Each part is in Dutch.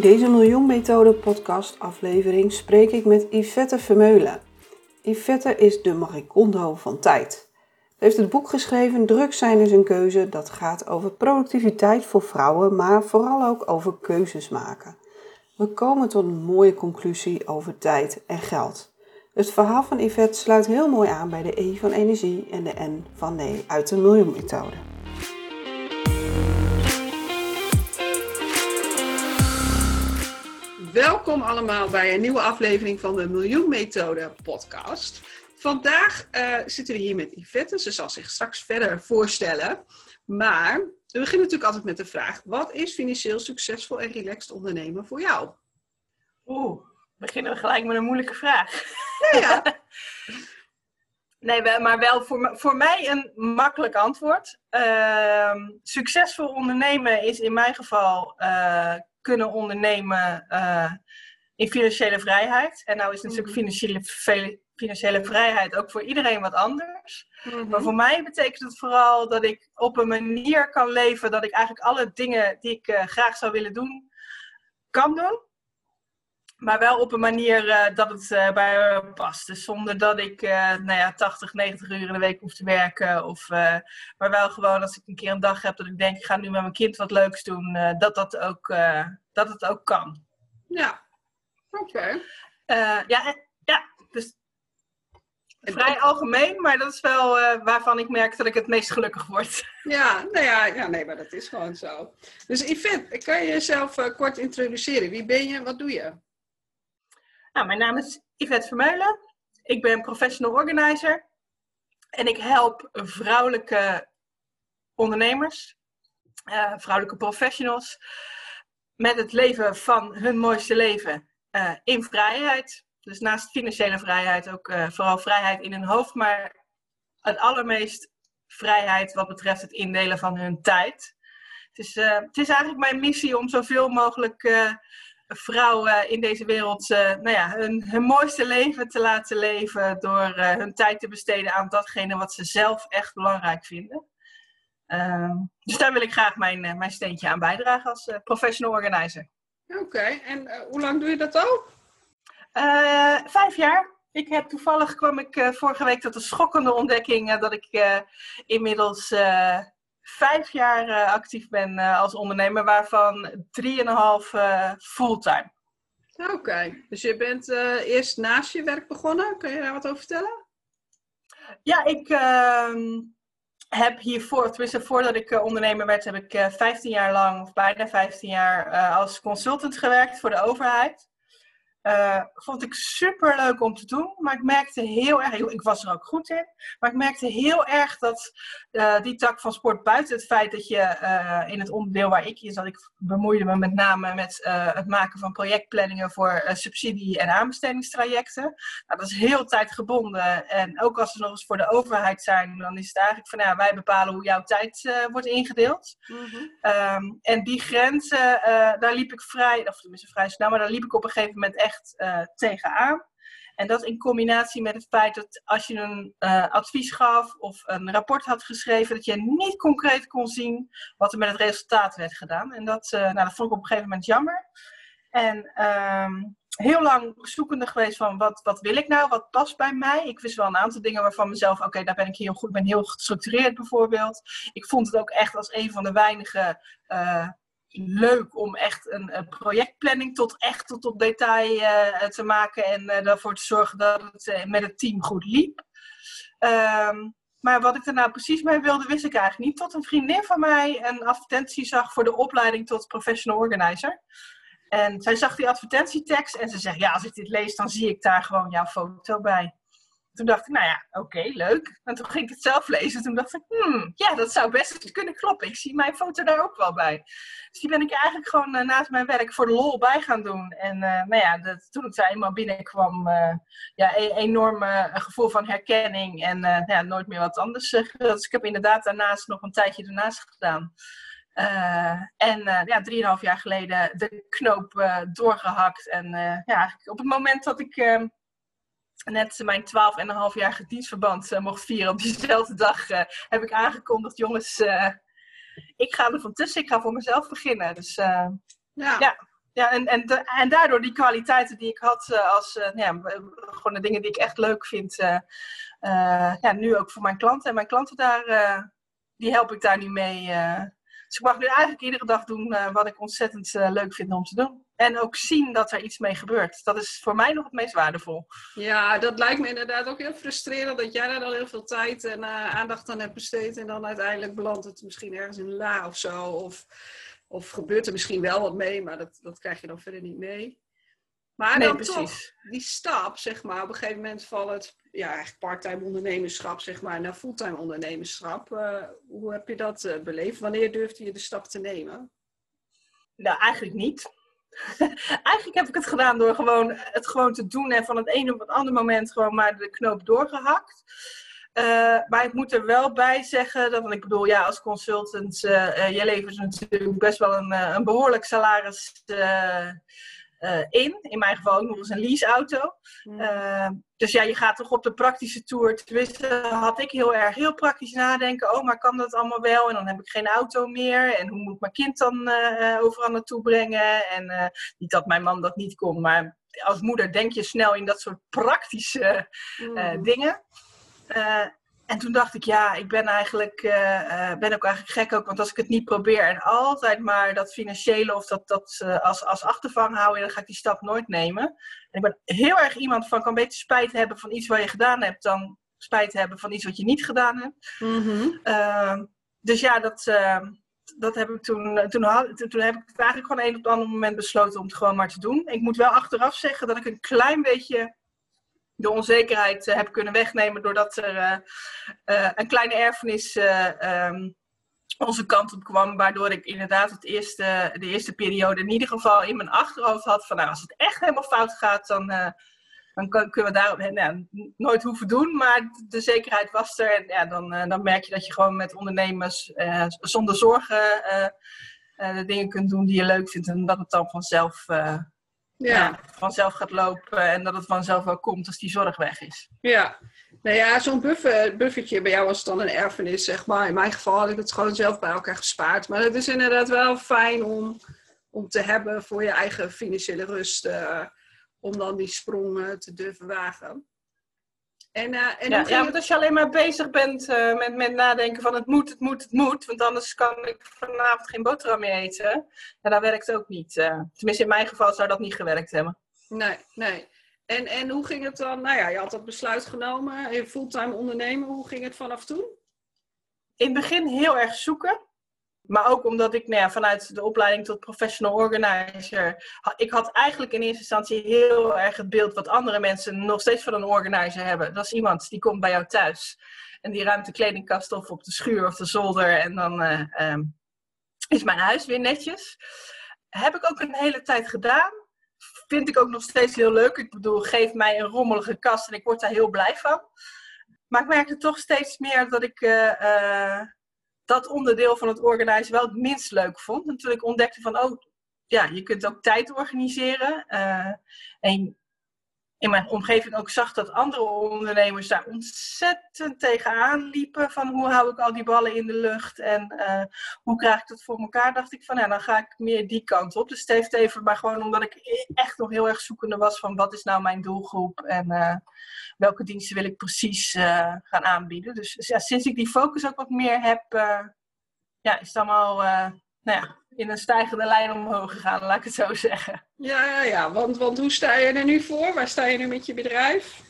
In deze Miljoen Methode podcast aflevering spreek ik met Yvette Vermeulen. Yvette is de Maricondo van tijd. Ze heeft het boek geschreven Druk zijn is een keuze dat gaat over productiviteit voor vrouwen, maar vooral ook over keuzes maken. We komen tot een mooie conclusie over tijd en geld. Het verhaal van Yvette sluit heel mooi aan bij de E van energie en de N van nee uit de miljoenmethode. Welkom allemaal bij een nieuwe aflevering van de Miljoen Methode podcast. Vandaag uh, zitten we hier met Yvette. Ze zal zich straks verder voorstellen. Maar we beginnen natuurlijk altijd met de vraag: wat is financieel succesvol en relaxed ondernemen voor jou? Oeh, beginnen we gelijk met een moeilijke vraag. Ja, ja. nee, maar wel voor, voor mij een makkelijk antwoord. Uh, succesvol ondernemen is in mijn geval uh, kunnen ondernemen uh, in financiële vrijheid. En nou is natuurlijk mhm. financiële, financiële vrijheid ook voor iedereen wat anders. Mm-hmm. Maar voor mij betekent het vooral dat ik op een manier kan leven dat ik eigenlijk alle dingen die ik uh, graag zou willen doen, kan doen. Maar wel op een manier uh, dat het uh, bij me past. Dus zonder dat ik uh, nou ja, 80, 90 uur in de week hoef te werken. Of, maar wel gewoon als ik een keer een dag heb dat ik denk, ik ga nu met mijn kind wat leuks doen. dat, dat, ook, dat het ook kan. Ja, oké. ja, ja, dus vrij algemeen, maar dat is wel waarvan ik merk dat ik het meest gelukkig word. Ja, nou ja, ja, nee, maar dat is gewoon zo. Dus Yvette, kan je jezelf kort introduceren? Wie ben je wat doe je? Nou, mijn naam is Yvette Vermeulen. Ik ben professional organizer. En ik help vrouwelijke ondernemers, uh, vrouwelijke professionals, met het leven van hun mooiste leven uh, in vrijheid. Dus naast financiële vrijheid ook uh, vooral vrijheid in hun hoofd, maar het allermeest vrijheid wat betreft het indelen van hun tijd. Het is, het is eigenlijk mijn missie om zoveel mogelijk vrouwen in deze wereld uh, nou ja, hun, hun, mooiste leven te laten leven door uh, hun tijd te besteden aan datgene wat ze zelf echt belangrijk vinden. Uh, dus daar wil ik graag mijn, uh, mijn steentje aan bijdragen als professional organizer. Oké, en hoe lang doe je dat al? vijf jaar. Ik heb toevallig kwam ik vorige week tot een schokkende ontdekking dat ik inmiddels vijf jaar uh, actief ben uh, als ondernemer, waarvan drieënhalf uh, fulltime. Oké, dus je bent eerst naast je werk begonnen. Kun je daar wat over vertellen? Ja, ik ehm, heb hiervoor, tenminste voordat ik ondernemer werd, heb ik 15 jaar lang, of bijna 15 jaar, als consultant gewerkt voor de overheid. Uh, vond ik super leuk om te doen, maar ik merkte heel erg, ik was er ook goed in, maar ik merkte heel erg dat uh, die tak van sport, buiten het feit dat je uh, in het onderdeel waar ik in zat, ik bemoeide me met name met het maken van projectplanningen voor subsidie- en aanbestedingstrajecten. Nou, dat is heel tijdgebonden en ook als ze nog eens voor de overheid zijn, dan is het eigenlijk van, nou ja, wij bepalen hoe jouw tijd wordt ingedeeld. Mm -hmm. um, en die grenzen, daar liep ik vrij, of tenminste vrij snel, maar daar liep ik op een gegeven moment echt echt uh, tegenaan. En dat in combinatie met het feit dat als je een uh, advies gaf of een rapport had geschreven, dat je niet concreet kon zien wat er met het resultaat werd gedaan. En dat, uh, nou, dat vond ik op een gegeven moment jammer. En um, heel lang zoekende geweest van wat, wat wil ik nou, wat past bij mij. Ik wist wel een aantal dingen waarvan mezelf, oké, daar ben ik heel goed, ben heel gestructureerd bijvoorbeeld. Ik vond het ook echt als een van de weinige leuk om echt een, een, projectplanning tot echt tot op detail uh, te maken en uh, ervoor te zorgen dat het met het team goed liep. Um, maar wat ik er nou precies mee wilde, wist ik eigenlijk niet. Tot een vriendin van mij een advertentie zag voor de opleiding tot professional organizer. En zij zag die advertentietekst en ze zegt: Ja, als ik dit lees, dan zie ik daar gewoon jouw foto bij. Toen dacht ik, nou ja, oké, leuk. En toen ging ik het zelf lezen. Toen dacht ik, hmm, ja, dat zou best kunnen kloppen. Ik zie mijn foto daar ook wel bij. Dus die ben ik eigenlijk gewoon uh, naast mijn werk voor de lol bij gaan doen. En uh, nou ja, dat, toen ik daar eenmaal binnenkwam, uh, ja, een enorm gevoel van herkenning. En nou ja, nooit meer wat anders. dus ik heb inderdaad daarnaast nog een tijdje ernaast gedaan. en ja, drieënhalf jaar geleden de knoop doorgehakt. En ja, op het moment dat ik ehm, net mijn 12,5 jaar dienstverband uh, mocht vieren op diezelfde dag, uh, heb ik aangekondigd, jongens, uh, ik ga er van tussen, ik ga voor mezelf beginnen. Dus ja. ja. Ja, en, en, en daardoor die kwaliteiten die ik had als, ja, gewoon de dingen die ik echt leuk vind, ja, nu ook voor mijn klanten. En mijn klanten daar, die help ik daar nu mee. dus ik mag nu eigenlijk iedere dag doen wat ik ontzettend leuk vind om te doen. En ook zien dat er iets mee gebeurt. Dat is voor mij nog het meest waardevol. Ja, dat lijkt me inderdaad ook heel frustrerend dat jij daar al heel veel tijd en uh, aandacht aan hebt besteed. En dan uiteindelijk belandt het misschien ergens in la of zo. Of, of gebeurt er misschien wel wat mee, maar dat, dat krijg je dan verder niet mee. Maar nee, dan precies. toch die stap, zeg maar, op een gegeven moment van het ja, eigenlijk parttime ondernemerschap, zeg maar, naar fulltime ondernemerschap. Uh, hoe heb je dat uh, beleefd? Wanneer durfde je de stap te nemen? Nou, eigenlijk niet. Eigenlijk heb ik het gedaan door gewoon het gewoon te doen en van het ene op het andere moment gewoon maar de knoop doorgehakt. Uh, maar ik moet er wel bij zeggen, dat, want ik bedoel, ja, als consultant, uh, je levert natuurlijk best wel een, een behoorlijk salaris uh, in. In mijn geval ook nog eens een leaseauto. Uh, dus ja, je gaat toch op de praktische tour. Tenminste, had ik heel erg heel praktisch nadenken. Oh, maar kan dat allemaal wel? En dan heb ik geen auto meer. En hoe moet ik mijn kind dan uh, overal naartoe brengen? En niet dat mijn man dat niet kon, maar als moeder denk je snel in dat soort praktische mm. dingen. En toen dacht ik, ja, ik ben eigenlijk, uh, ben ook eigenlijk gek ook, want als ik het niet probeer en altijd maar dat financiële of dat, dat uh, als, als achtervang houden, dan ga ik die stap nooit nemen. En ik ben heel erg iemand van, kan beter spijt hebben van iets wat je gedaan hebt, dan spijt hebben van iets wat je niet gedaan hebt. Mm -hmm. dus ja, dat, ehm, dat heb ik toen, toen, had, toen heb ik het eigenlijk gewoon een op het andere moment besloten om het gewoon maar te doen. Ik moet wel achteraf zeggen dat ik een klein beetje de onzekerheid uh, heb kunnen wegnemen doordat er uh, uh, een kleine erfenis um, onze kant op kwam. Waardoor ik inderdaad het eerste, de eerste periode in ieder geval in mijn achterhoofd had van nou, als het echt helemaal fout gaat, dan, dan kunnen we daarop nou, nooit hoeven doen. Maar de zekerheid was er en ja, dan, dan merk je dat je gewoon met ondernemers zonder zorgen de dingen kunt doen die je leuk vindt en dat het dan vanzelf ja. vanzelf gaat lopen en dat het vanzelf wel komt als die zorg weg is. Ja, nou ja, zo'n buffer, buffertje bij jou was dan een erfenis, zeg maar. In mijn geval had ik het gewoon zelf bij elkaar gespaard. Maar het is inderdaad wel fijn om, om te hebben voor je eigen financiële rust. Uh, om dan die sprong te durven wagen. En, uh, en ja, ja, want als je alleen maar bezig bent uh, met, met nadenken van het moet, het moet, het moet, want anders kan ik vanavond geen boterham meer eten, ja, dan werkt ook niet. Uh, tenminste, in mijn geval zou dat niet gewerkt hebben. Nee, nee. En, en hoe ging het dan? Nou ja, je had dat besluit genomen, fulltime ondernemen. Hoe ging het vanaf toen? In het begin heel erg zoeken. Maar ook omdat ik nou vanuit de opleiding tot professional organizer. Ik had eigenlijk in eerste instantie heel erg het beeld wat andere mensen nog steeds van een organizer hebben. Dat is iemand die komt bij jou thuis. En die ruimt de kledingkast of op de schuur of de zolder. En dan uh, is mijn huis weer netjes. Heb ik ook een hele tijd gedaan. Vind ik ook nog steeds heel leuk. Ik bedoel, geef mij een rommelige kast en ik word daar heel blij van. Maar ik merkte toch steeds meer dat ik. Uh, uh, dat onderdeel van het organiseren wel het minst leuk vond. En toen ik ontdekte van, oh ja, je kunt ook tijd organiseren. Uh, en in mijn omgeving ook zag dat andere ondernemers daar ontzettend tegenaan liepen. Van hoe hou ik al die ballen in de lucht en uh, hoe krijg ik dat voor elkaar? Dacht ik van, ja, dan ga ik meer die kant op. Dus het heeft even, maar gewoon omdat ik echt nog heel erg zoekende was van wat is nou mijn doelgroep en uh, welke diensten wil ik precies uh, gaan aanbieden. Dus ja, sinds ik die focus ook wat meer heb, ja, is het allemaal, nou ja, in een stijgende lijn omhoog gegaan, laat ik het zo zeggen. Ja, ja. Want, want hoe sta je er nu voor? Waar sta je nu met je bedrijf?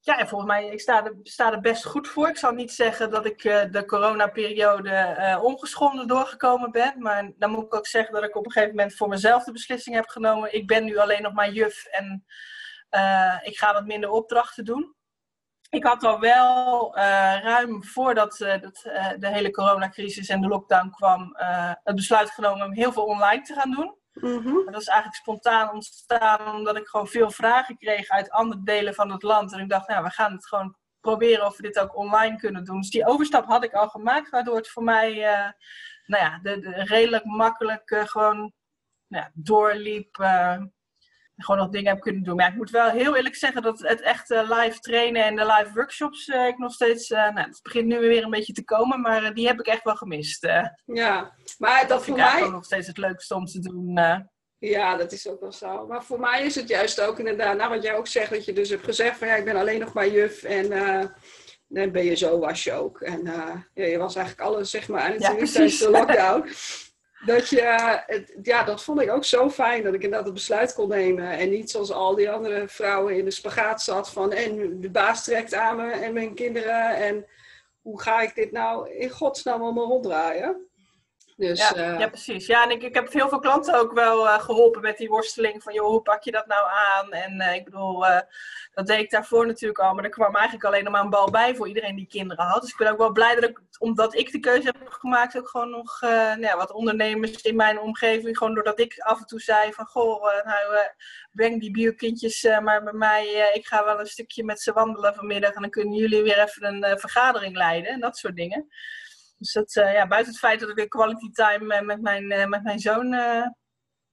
Ja, en volgens mij, ik sta er, sta er best goed voor. Ik zal niet zeggen dat ik uh, de coronaperiode uh, ongeschonden doorgekomen ben. Maar dan moet ik ook zeggen dat ik op een gegeven moment voor mezelf de beslissing heb genomen. Ik ben nu alleen nog maar juf en uh, ik ga wat minder opdrachten doen. Ik had al wel ruim voordat dat, de hele coronacrisis en de lockdown kwam, het besluit genomen om heel veel online te gaan doen. Mhm. Dat is eigenlijk spontaan ontstaan omdat ik gewoon veel vragen kreeg uit andere delen van het land. En ik dacht, nou, we gaan het gewoon proberen of we dit ook online kunnen doen. Dus die overstap had ik al gemaakt, waardoor het voor mij nou ja, de, de redelijk makkelijk gewoon nou ja, doorliep. Gewoon nog dingen heb kunnen doen. Maar ik moet wel heel eerlijk zeggen dat het echt live trainen en de live workshops ik nog steeds. nou, het begint nu weer een beetje te komen, maar die heb ik echt wel gemist. ja, maar dat, dat voor mij. nog steeds het leukste om te doen. Ja, dat is ook wel zo. Maar voor mij is het juist ook inderdaad, nou wat jij ook zegt, dat je dus hebt gezegd van ja, ik ben alleen nog maar juf en uh, dan ben je zo, was je ook. En uh, ja, je was eigenlijk alles, zeg maar, en ja, tijdens de lockdown. Dat je, ja, dat vond ik ook zo fijn dat ik inderdaad het besluit kon nemen. En niet zoals al die andere vrouwen in de spagaat zat van en de baas trekt aan me en mijn kinderen en hoe ga ik dit nou in godsnaam allemaal ronddraaien? Dus, ja, uh... ja, precies. Ja, en ik, ik heb heel veel klanten ook wel uh, geholpen met die worsteling van, joh, hoe pak je dat nou aan? En uh, ik bedoel, dat deed ik daarvoor natuurlijk al, maar er kwam eigenlijk alleen nog maar een bal bij voor iedereen die kinderen had. Dus ik ben ook wel blij dat ik, omdat ik de keuze heb gemaakt, ook gewoon nog nou ja, wat ondernemers in mijn omgeving, gewoon doordat ik af en toe zei van, goh, nou, breng die biokindjes maar bij mij, ik ga wel een stukje met ze wandelen vanmiddag en dan kunnen jullie weer even een vergadering leiden en dat soort dingen. Dus dat, uh, ja, buiten het feit dat ik de quality time eh, met mijn, uh, met mijn zoon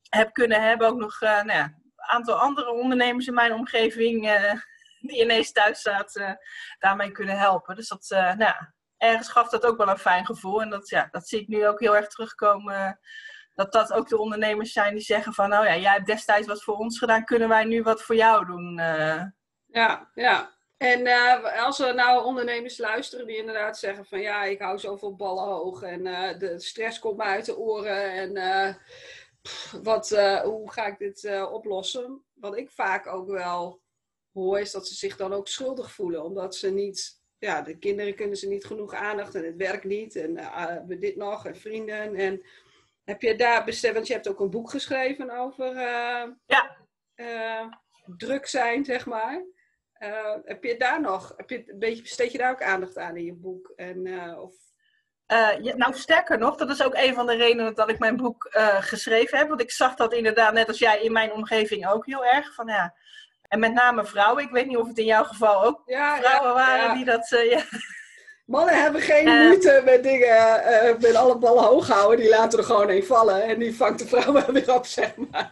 heb kunnen hebben, ook nog nou ja, een aantal andere ondernemers in mijn omgeving die ineens thuis zaten, daarmee kunnen helpen. Dus dat, nou ja, ergens gaf dat ook wel een fijn gevoel. En dat, ja, dat zie ik nu ook heel erg terugkomen. Dat dat ook de ondernemers zijn die zeggen van, nou ja, jij hebt destijds wat voor ons gedaan, kunnen wij nu wat voor jou doen? Ja, ja. En uh, als er nou ondernemers luisteren die inderdaad zeggen van ja, ik hou zoveel ballen hoog en uh, de stress komt me uit de oren en uh, wat, hoe ga ik dit oplossen? Wat ik vaak ook wel hoor is dat ze zich dan ook schuldig voelen, omdat ze niet, ja, de kinderen kunnen ze niet genoeg aandacht en het werkt niet en we dit nog en vrienden en heb je daar bestemd, want je hebt ook een boek geschreven over ja. druk zijn, zeg maar. Uh, heb je daar nog, heb je een beetje, besteed je daar ook aandacht aan in je boek? En, uh, of... Uh, ja, nou, sterker nog, dat is ook een van de redenen dat ik mijn boek geschreven heb. Want ik zag dat inderdaad, net als jij, in mijn omgeving ook heel erg. Van, ja, en met name vrouwen. Ik weet niet of het in jouw geval ook ja, vrouwen waren die dat... ja. Mannen hebben geen moeite met dingen, met alle ballen hoog houden. Die laten er gewoon een vallen. En die vangt de vrouwen weer op, zeg maar.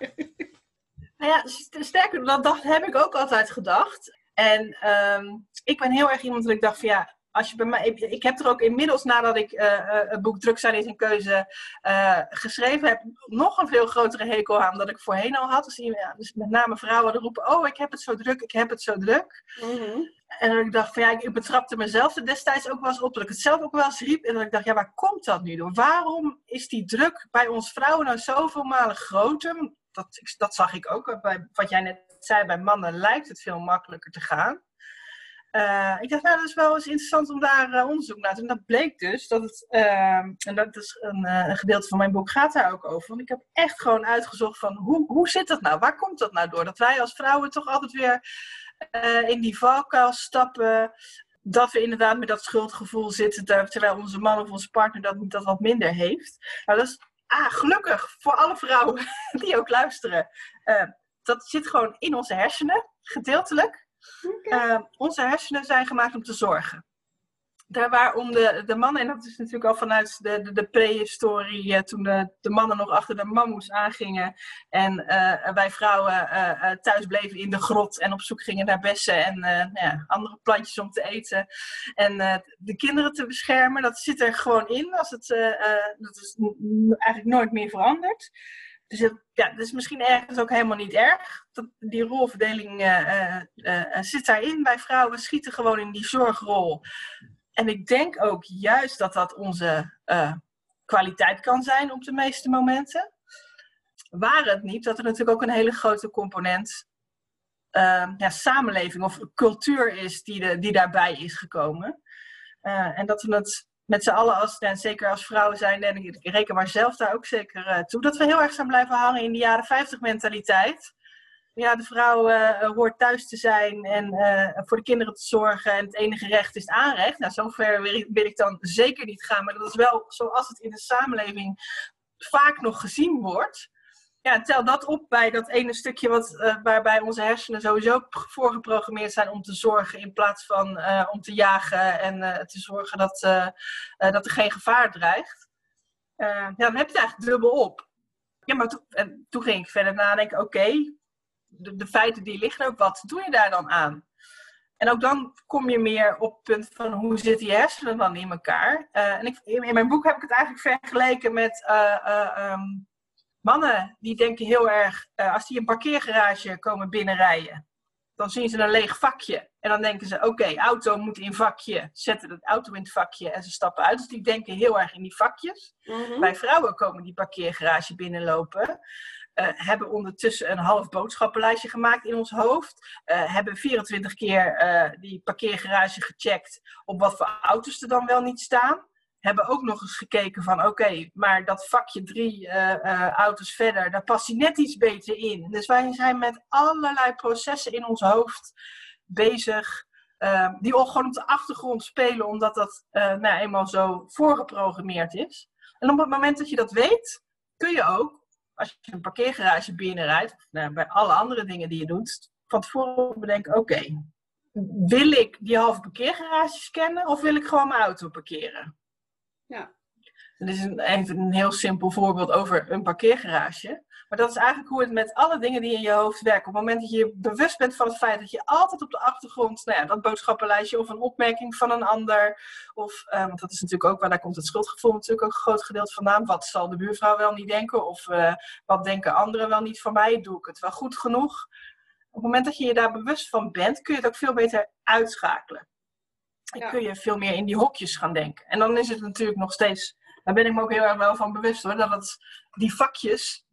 Nou ja, sterker, dat, dat heb ik ook altijd gedacht. En ehm, ik ben heel erg iemand dat ik dacht van ja, als je bij mij, ik heb er ook inmiddels nadat ik uh, het boek Druk zijn is een keuze uh, geschreven heb, nog een veel grotere hekel aan dan ik voorheen al had. Dus, ja, dus met name vrouwen die roepen, oh ik heb het zo druk, ik heb het zo druk. Mhm. En ik dacht van ja, ik betrapte mezelf er destijds ook wel eens op, dat ik het zelf ook wel eens riep. En dat ik dacht, ja, waar komt dat nu door? Waarom is die druk bij ons vrouwen nou zoveel malen groter? Dat, dat zag ik ook bij wat jij net zei, bij mannen lijkt het veel makkelijker te gaan. Uh, ik dacht, nou, dat is wel eens interessant om daar uh, onderzoek naar te doen. En dat bleek dus dat het, uh, en dat is een, een, gedeelte van mijn boek gaat daar ook over. Want ik heb echt gewoon uitgezocht van, hoe, hoe zit dat nou? Waar komt dat nou door? Dat wij als vrouwen toch altijd weer in die valkuil stappen. Dat we inderdaad met dat schuldgevoel zitten, terwijl onze man of onze partner dat, dat wat minder heeft. Nou, dat is ah, gelukkig voor alle vrouwen die ook luisteren dat zit gewoon in onze hersenen, gedeeltelijk. Okay. Uh, onze hersenen zijn gemaakt om te zorgen. Daar waarom de, de mannen, en dat is natuurlijk al vanuit de, de, de prehistorie, uh, toen de, de mannen nog achter de mammoes aangingen en uh, wij vrouwen uh, thuis bleven in de grot en op zoek gingen naar bessen en nou ja, andere plantjes om te eten. En de kinderen te beschermen, dat zit er gewoon in. Als het, dat is eigenlijk nooit meer veranderd. Dus ja, dat is misschien ergens ook helemaal niet erg. Dat, die rolverdeling uh, uh, zit daarin. Wij vrouwen schieten gewoon in die zorgrol. En ik denk ook juist dat dat onze kwaliteit kan zijn op de meeste momenten. Waar het niet, dat er natuurlijk ook een hele grote component ja, samenleving of cultuur is die, die daarbij is gekomen. en dat we het met z'n allen, als, en zeker als vrouwen zijn, en ik reken maar zelf daar ook zeker uh, toe, dat we heel erg zijn blijven hangen in die jaren 50 mentaliteit. ja, de vrouw hoort thuis te zijn en voor de kinderen te zorgen en het enige recht is het aanrecht. Nou, zover wil ik dan zeker niet gaan, maar dat is wel zoals het in de samenleving vaak nog gezien wordt ja, tel dat op bij dat ene stukje wat, uh, waarbij onze hersenen sowieso voorgeprogrammeerd zijn om te zorgen in plaats van uh, om te jagen en uh, te zorgen dat, dat er geen gevaar dreigt. ja, dan heb je het eigenlijk dubbel op. Ja, maar en toen ging ik verder nadenken, oké, de, feiten die liggen ook, wat doe je daar dan aan? En ook dan kom je meer op het punt van hoe zitten die hersenen dan in elkaar? en ik, in, mijn boek heb ik het eigenlijk vergeleken met um, Mannen die denken heel erg, uh, als die een parkeergarage komen binnenrijden, dan zien ze een leeg vakje. En dan denken ze, oké, auto moet in vakje, zetten de auto in het vakje en ze stappen uit. Dus die denken heel erg in die vakjes. Mm Bij vrouwen komen die parkeergarage binnenlopen. Uh, hebben ondertussen een half boodschappenlijstje gemaakt in ons hoofd. Uh, hebben 24 keer uh, die parkeergarage gecheckt op wat voor auto's er dan wel niet staan hebben ook nog eens gekeken van oké, maar dat vakje drie uh, uh, auto's verder, daar past hij net iets beter in. Dus wij zijn met allerlei processen in ons hoofd bezig, uh, die al gewoon op de achtergrond spelen, omdat dat nou, eenmaal zo voorgeprogrammeerd is. En op het moment dat je dat weet, kun je ook, als je een parkeergarage binnenrijdt, nou, bij alle andere dingen die je doet, van tevoren bedenken, oké, wil ik die halve parkeergarage scannen of wil ik gewoon mijn auto parkeren? Ja. Dit is een, even een heel simpel voorbeeld over een parkeergarage. Maar dat is eigenlijk hoe het met alle dingen die in je hoofd werken. Op het moment dat je bewust bent van het feit dat je altijd op de achtergrond, nou ja, dat boodschappenlijstje of een opmerking van een ander, of, um, want dat is natuurlijk ook waar daar komt het schuldgevoel natuurlijk ook een groot gedeelte vandaan. Wat zal de buurvrouw wel niet denken? Of uh, wat denken anderen wel niet van mij? Doe ik het wel goed genoeg? Op het moment dat je je daar bewust van bent, kun je het ook veel beter uitschakelen. Dan kun je veel meer in die hokjes gaan denken. En dan is het natuurlijk nog steeds, daar ben ik me ook heel erg wel van bewust hoor, dat het, die vakjes,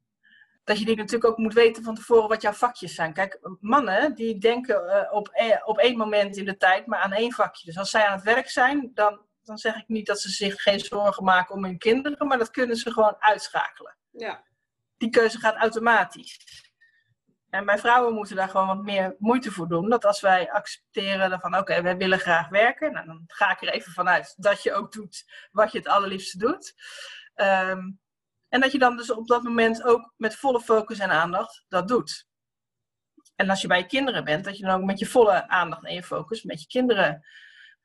dat je die natuurlijk ook moet weten van tevoren wat jouw vakjes zijn. Kijk, mannen die denken uh, op, e, op één moment in de tijd maar aan één vakje. Dus als zij aan het werk zijn, dan, dan zeg ik niet dat ze zich geen zorgen maken om hun kinderen, maar dat kunnen ze gewoon uitschakelen. Ja. Die keuze gaat automatisch. En wij vrouwen moeten daar gewoon wat meer moeite voor doen. Dat als wij accepteren van oké, wij willen graag werken. Nou, dan ga ik er even vanuit dat je ook doet wat je het allerliefste doet. Ehm, en dat je dan dus op dat moment ook met volle focus en aandacht dat doet. En als je bij je kinderen bent, dat je dan ook met je volle aandacht en je focus met je kinderen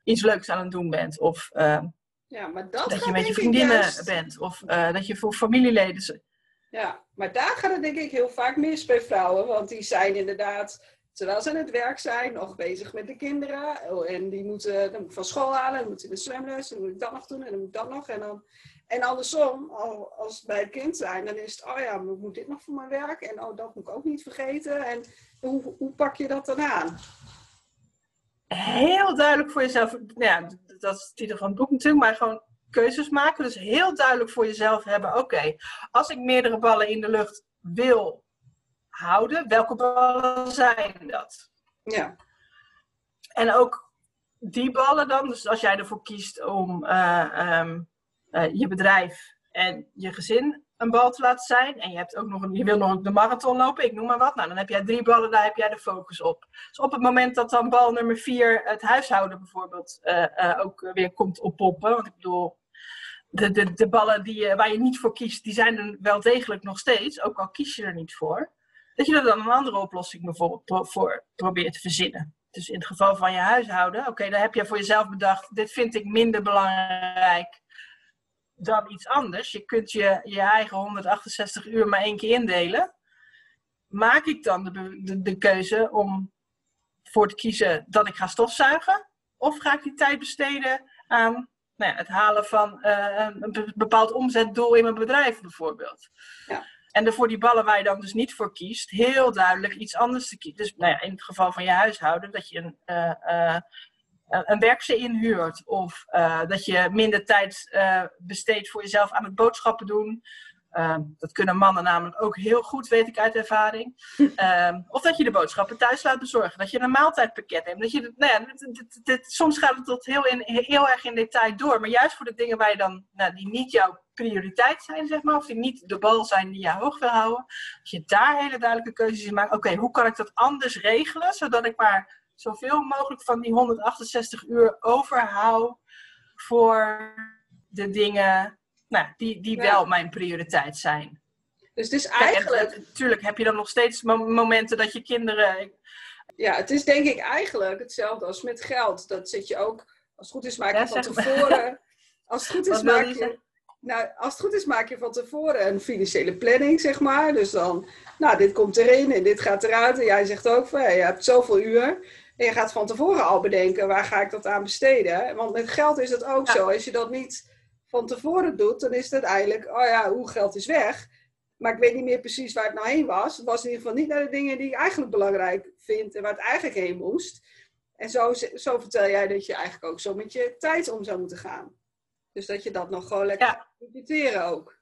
iets leuks aan het doen bent. Of uh, ja, maar dat, dat je met je vriendinnen bent. Of uh, dat je voor familieleden ja, maar daar gaat het denk ik heel vaak mis bij vrouwen. Want die zijn inderdaad, terwijl ze aan het werk zijn, nog bezig met de kinderen. Oh, en die moeten dan moet van school halen, dan moeten de zwemles, dan moet ik dat nog doen en dan moet dat nog. En, dan, en andersom, als bij het kind zijn, dan is het, oh ja, ik moet dit nog voor mijn werk. En oh, dat moet ik ook niet vergeten. En hoe, hoe pak je dat dan aan? Heel duidelijk voor jezelf. Ja, dat is de titel van het boek natuurlijk, maar gewoon keuzes maken. Dus heel duidelijk voor jezelf hebben: oké, als ik meerdere ballen in de lucht wil houden, welke ballen zijn dat? Ja. En ook die ballen dan, dus als jij ervoor kiest om uh, um, uh, je bedrijf en je gezin een bal te laten zijn. En je, hebt ook nog een, je wil nog de marathon lopen, ik noem maar wat. Nou, dan heb jij drie ballen, daar heb jij de focus op. Dus op het moment dat dan bal nummer vier, het huishouden bijvoorbeeld, uh, ook weer komt oppoppen. Want ik bedoel, de, de, ballen die, waar je niet voor kiest, die zijn er wel degelijk nog steeds, ook al kies je er niet voor. Dat je er dan een andere oplossing bijvoorbeeld voor probeert te verzinnen. Dus in het geval van je huishouden, oké, dan heb je voor jezelf bedacht, dit vind ik minder belangrijk dan iets anders. Je kunt je, je eigen 168 uur maar één keer indelen. Maak ik dan de, de, de keuze om voor te kiezen dat ik ga stofzuigen? Of ga ik die tijd besteden aan nou ja, het halen van uh, een bepaald omzetdoel in mijn bedrijf bijvoorbeeld. Ja. En er voor die ballen waar je dan dus niet voor kiest, heel duidelijk iets anders te kiezen. Dus nou ja, in het geval van je huishouden, dat je een, uh, uh, een werkse inhuurt. Of dat je minder tijd besteedt voor jezelf aan het boodschappen doen. Ehm, dat kunnen mannen namelijk ook heel goed, weet ik uit ervaring. Ehm, of dat je de boodschappen thuis laat bezorgen. Dat je een maaltijdpakket hebt. Dat je, nou ja, dit, dit, soms gaat het tot heel, in, heel erg in detail door. Maar juist voor de dingen waar je dan, nou, die niet jouw prioriteit zijn, zeg maar, of die niet de bal zijn die je hoog wil houden, als je daar hele duidelijke keuzes in maakt, oké, hoe kan ik dat anders regelen, zodat ik maar zoveel mogelijk van die 168 uur overhoud voor de dingen nou, die, die wel mijn prioriteit zijn. Dus het is eigenlijk... natuurlijk heb je dan nog steeds momenten dat je kinderen... Ja, het is denk ik eigenlijk hetzelfde als met geld. Dat zit je ook, als het goed is, maak je van tevoren... Als het goed is, maak je... Nou, als het goed is, maak je van tevoren een financiële planning, zeg maar. Dus dan, nou, dit komt erin en dit gaat eruit. En jij zegt ook van, ja, je hebt zoveel uur. En je gaat van tevoren al bedenken, waar ga ik dat aan besteden? Want met geld is het ook zo. Als je dat niet van tevoren doet, dan is het uiteindelijk, oh ja, hoe geld is weg. Maar ik weet niet meer precies waar het nou heen was. Het was in ieder geval niet naar de dingen die ik eigenlijk belangrijk vind en waar het eigenlijk heen moest. En zo, zo vertel jij dat je eigenlijk ook zo met je tijd om zou moeten gaan. Dus dat je dat nog gewoon lekker ja. ook.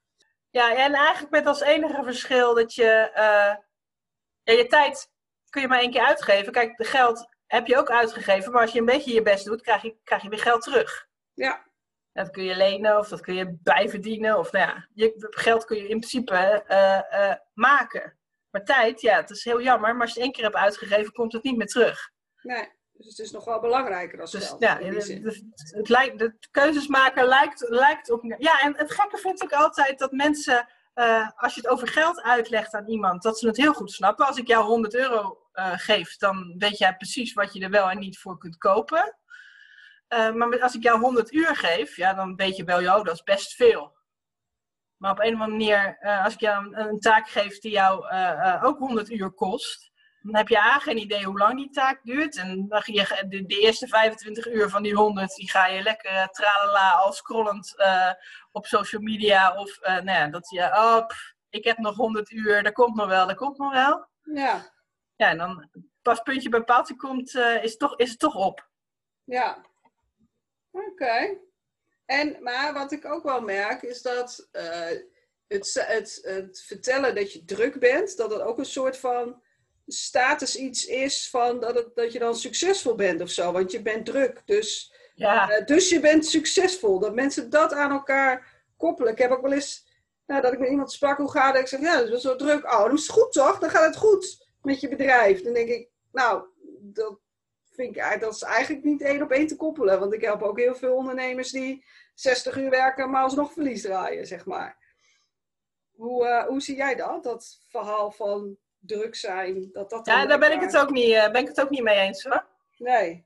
Ja, en eigenlijk met als enige verschil dat je uh, je tijd kun je maar één keer uitgeven. Kijk, de geld heb je ook uitgegeven, maar als je een beetje je best doet, krijg je, krijg je weer geld terug. Ja. Dat kun je lenen of dat kun je bijverdienen. Of nou ja, je, geld kun je in principe uh, maken. Maar tijd, ja, het is heel jammer. Maar als je het één keer hebt uitgegeven, komt het niet meer terug. Nee, dus het is nog wel belangrijker als dus, geld. Ja, het, het, lijkt, de keuzes maken lijkt, lijkt op... Ja, en het gekke vind ik altijd dat mensen... Uh, als je het over geld uitlegt aan iemand, dat ze het heel goed snappen. Als ik jou 100 euro geef, dan weet jij precies wat je er wel en niet voor kunt kopen. Uh, maar als ik jou 100 uur geef, ja, dan weet je wel, joh, dat is best veel. Maar op een of andere manier, uh, als ik jou een, een, taak geef die jou ook 100 uur kost, dan heb je A, geen idee hoe lang die taak duurt. En dan ga je de, de, eerste 25 uur van die 100, die ga je lekker tralala al scrollend op social media. Of nou ja, dat je, oh, ik heb nog 100 uur, dat komt nog wel, dat komt nog wel. Ja. Ja, en dan pas puntje bij paaltje komt, is, toch, is het toch op. Ja, Oké. En, maar wat ik ook wel merk is dat uh, het, het, het vertellen dat je druk bent, dat het ook een soort van status iets is van dat, het, dat je dan succesvol bent of zo. Want je bent druk. Dus, ja. Uh, dus je bent succesvol. Dat mensen dat aan elkaar koppelen. Ik heb ook wel eens nou, dat ik met iemand sprak, hoe gaat het? Ik zeg, ja, dat is wel zo druk. Oh, dan is het goed toch? Dan gaat het goed met je bedrijf. Dan denk ik, nou, dat, vind ik, dat is eigenlijk niet één op één te koppelen. Want ik help ook heel veel ondernemers die 60 uur werken, maar alsnog verlies draaien, zeg maar. Hoe, uh, hoe zie jij dat? Dat verhaal van druk zijn. Dat dat ja, daar ben ik, het ook niet, uh, ben ik het ook niet mee eens hoor. Nee.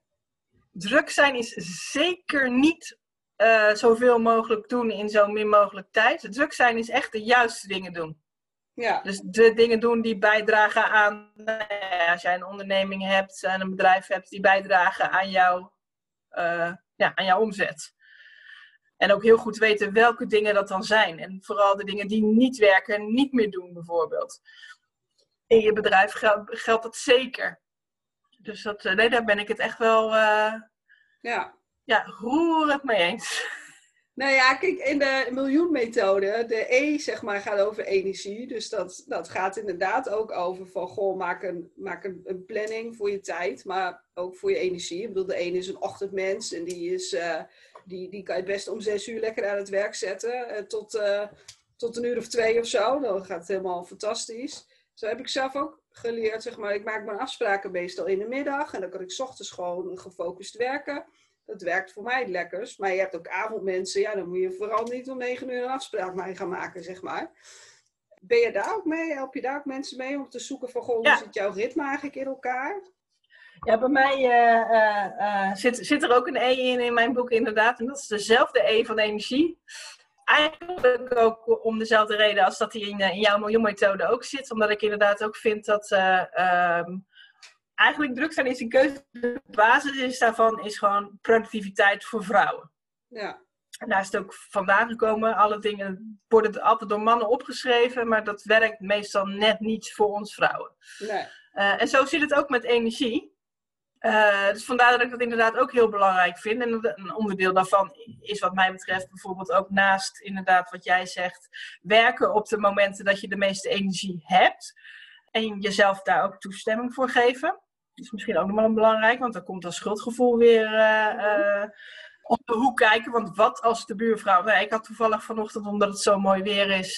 Druk zijn is zeker niet uh, zoveel mogelijk doen in zo min mogelijk tijd. Druk zijn is echt de juiste dingen doen. Ja. Dus de dingen doen die bijdragen aan, nou als jij een onderneming hebt en een bedrijf hebt, die bijdragen aan, jou, uh, ja, aan jouw omzet. En ook heel goed weten welke dingen dat dan zijn. En vooral de dingen die niet werken, niet meer doen bijvoorbeeld. In je bedrijf geldt, geldt dat zeker. Dus dat, eh, nee, daar ben ik het echt wel uh, ja. Ja, roerend mee eens. Nou ja, kijk, in de miljoenmethode, de E zeg maar gaat over energie. Dus dat, dat gaat inderdaad ook over van, goh, maak, een, maak een, een planning voor je tijd, maar ook voor je energie. Ik bedoel, de ene is een ochtendmens en die, is, uh, die, die kan je best om zes uur lekker aan het werk zetten. Uh, tot, uh, tot een uur of twee of zo. Dan gaat het helemaal fantastisch. Zo heb ik zelf ook geleerd, zeg maar. Ik maak mijn afspraken meestal in de middag en dan kan ik ochtends gewoon gefocust werken. Dat werkt voor mij het lekkers. Maar je hebt ook avondmensen. Ja, dan moet je vooral niet om negen uur een afspraak mee gaan maken, zeg maar. Ben je daar ook mee? Help je daar ook mensen mee om te zoeken van, goh, hoe zit jouw ritme eigenlijk in elkaar? Ja, bij mij uh, uh, uh, zit, zit er ook een E in in mijn boek inderdaad. En dat is dezelfde E van energie. Eigenlijk ook om dezelfde reden als dat die in, in jouw miljoenmethode ook zit. Omdat ik inderdaad ook vind dat... Ehm, eigenlijk druk zijn is een keuze. De basis is daarvan is gewoon productiviteit voor vrouwen. Ja. En daar is het ook vandaan gekomen. Alle dingen worden altijd door mannen opgeschreven, maar dat werkt meestal net niet voor ons vrouwen. Nee. Uh, en zo zit het ook met energie. Uh, dus vandaar dat ik dat inderdaad ook heel belangrijk vind. En een onderdeel daarvan is wat mij betreft bijvoorbeeld ook naast inderdaad wat jij zegt, werken op de momenten dat je de meeste energie hebt. En jezelf daar ook toestemming voor geven is misschien ook nog wel belangrijk, want dan komt dat schuldgevoel weer uh, op de hoek kijken. Want wat als de buurvrouw. Nou, ik had toevallig vanochtend, omdat het zo mooi weer is.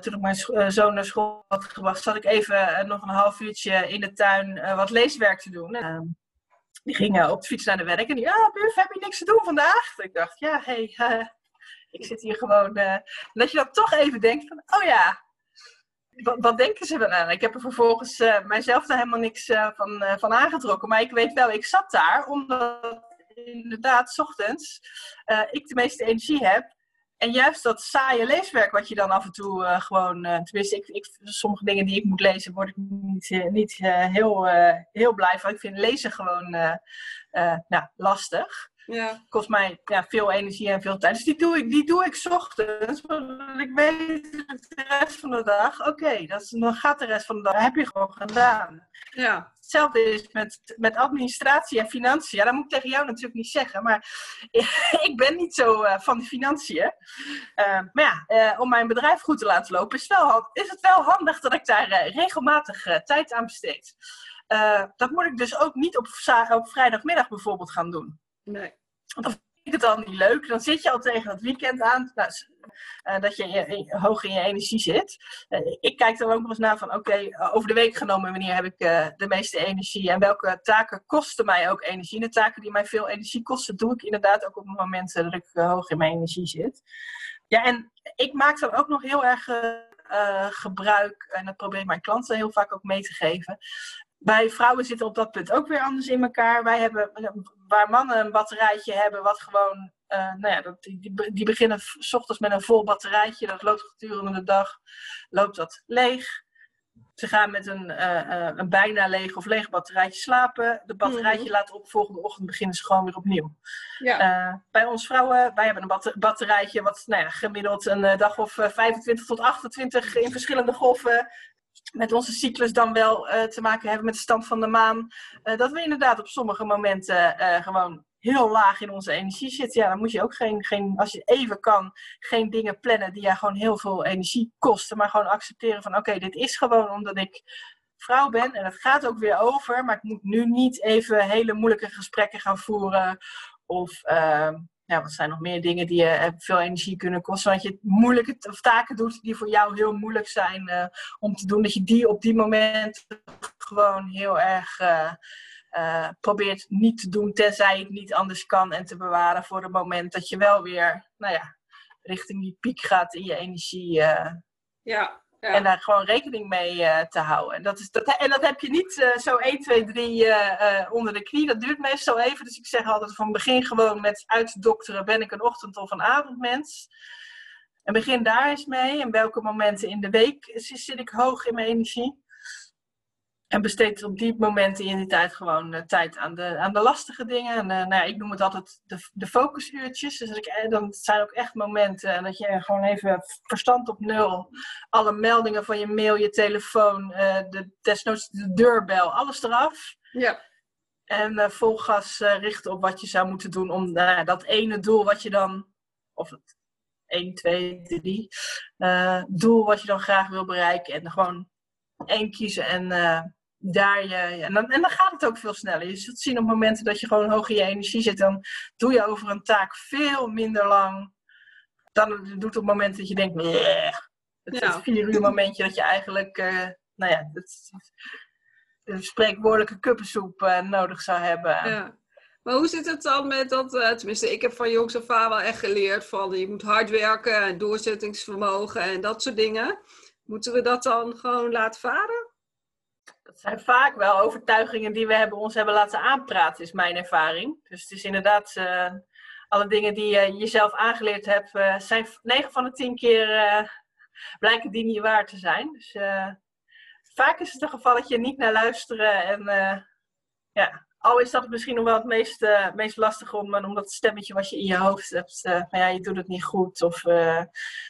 toen ik mijn zoon naar school had gebracht, zat ik even nog een half uurtje in de tuin wat leeswerk te doen. Die gingen op de fiets naar de werk en die, ja, ah, buur, heb je niks te doen vandaag? Ik dacht, ja, hé, hey, ik zit hier gewoon. Uh, dat je dan toch even denkt van, oh ja, wat, wat denken ze dan aan? Ik heb er vervolgens uh, mijzelf daar helemaal niks uh, van, van aangetrokken. Maar ik weet wel, ik zat daar omdat inderdaad, s ochtends, ik de meeste energie heb. En juist dat saaie leeswerk wat je dan af en toe gewoon, tenminste, ik, ik, sommige dingen die ik moet lezen, word ik niet, niet heel, heel blij van. Ik vind lezen gewoon nou, lastig. Ja. Kost mij ja, veel energie en veel tijd. Dus die doe ik, die doe ik s ochtends. Want ik weet de rest van de dag, oké, dan gaat de rest van de dag, heb je gewoon gedaan. Ja. Hetzelfde is met, met administratie en financiën. Ja, dat moet ik tegen jou natuurlijk niet zeggen, maar ik ben niet zo uh, van de financiën. Uh, maar ja, uh, om mijn bedrijf goed te laten lopen, is, wel, is het wel handig dat ik daar regelmatig tijd aan besteed. dat moet ik dus ook niet op, op vrijdagmiddag bijvoorbeeld gaan doen. Nee. Dan vind ik het al niet leuk. Dan zit je al tegen het weekend aan. Nou, uh, dat je hoog in je energie zit. Uh, ik kijk er ook nog eens naar van, oké, uh, over de week genomen, wanneer heb ik de meeste energie en welke taken kosten mij ook energie. De taken die mij veel energie kosten, doe ik inderdaad ook op momenten dat ik hoog in mijn energie zit. Ja, en ik maak dan ook nog heel erg gebruik, en dat probeer ik mijn klanten heel vaak ook mee te geven, wij vrouwen zitten op dat punt ook weer anders in elkaar. Wij hebben, waar mannen een batterijtje hebben, wat gewoon, uh, nou ja, dat, die, die beginnen s ochtends met een vol batterijtje. Dat loopt gedurende de dag, loopt dat leeg. Ze gaan met een, uh, een bijna leeg of leeg batterijtje slapen. De batterijtje mm laat op, volgende ochtend beginnen ze gewoon weer opnieuw. Ja. bij ons vrouwen, wij hebben een batterijtje wat nou ja, gemiddeld een dag of 25 tot 28 in verschillende golven met onze cyclus dan wel uh, te maken hebben met de stand van de maan. Uh, dat we inderdaad op sommige momenten uh, gewoon heel laag in onze energie zitten. Ja, dan moet je ook geen, geen, als je even kan, geen dingen plannen die je gewoon heel veel energie kosten. Maar gewoon accepteren van oké, dit is gewoon omdat ik vrouw ben. En het gaat ook weer over. Maar ik moet nu niet even hele moeilijke gesprekken gaan voeren. Of ehm, ja, wat zijn nog meer dingen die je eh, veel energie kunnen kosten? Want je moeilijke taken doet die voor jou heel moeilijk zijn uh, om te doen. Dat je die op die moment gewoon heel erg uh, probeert niet te doen, tenzij het niet anders kan. En te bewaren voor het moment dat je wel weer, nou ja, richting die piek gaat in je energie. ja, en daar gewoon rekening mee uh, te houden. En dat, is, dat, en dat heb je niet uh, zo 1, 2, 3 uh, onder de knie. Dat duurt meestal even. Dus ik zeg altijd van begin gewoon met uitdokteren. Ben ik een ochtend- of een avondmens? En begin daar eens mee. En welke momenten in de week zit ik hoog in mijn energie? En besteed op die momenten in die tijd gewoon uh, tijd aan de, aan de lastige dingen. En, uh, nou ja, ik noem het altijd de, de focusuurtjes. Dus ik, eh, dan zijn ook echt momenten dat je gewoon even verstand op nul. Alle meldingen van je mail, je telefoon, uh, de, desnoods de deurbel, alles eraf. Ja. En vol gas richten op wat je zou moeten doen om dat ene doel wat je dan, of het 1, 2, 3, doel wat je dan graag wil bereiken. En gewoon één kiezen en daar je, en, dan, en dan gaat het ook veel sneller. Je zult zien op momenten dat je gewoon hoog in je energie zit, dan doe je over een taak veel minder lang dan het doet op het moment dat je denkt, het ja. vier uur momentje dat je eigenlijk, uh, nou ja, het, een spreekwoordelijke kuppensoep uh, nodig zou hebben. Ja. Maar hoe zit het dan met dat, uh, tenminste ik heb van jongs af aan wel echt geleerd van je moet hard werken en doorzettingsvermogen en dat soort dingen. Moeten we dat dan gewoon laten varen? Dat zijn vaak wel overtuigingen die we hebben, ons hebben laten aanpraten, is mijn ervaring. Dus het is inderdaad, uh, alle dingen die je jezelf aangeleerd hebt, uh, zijn 9 van de 10 keer uh, blijken die niet waar te zijn. Dus vaak is het een geval dat je niet naar luisteren en ja, al is dat misschien nog wel het meest, uh, meest lastige om, om dat stemmetje wat je in je hoofd hebt. Uh, van ja, je doet het niet goed. Of uh,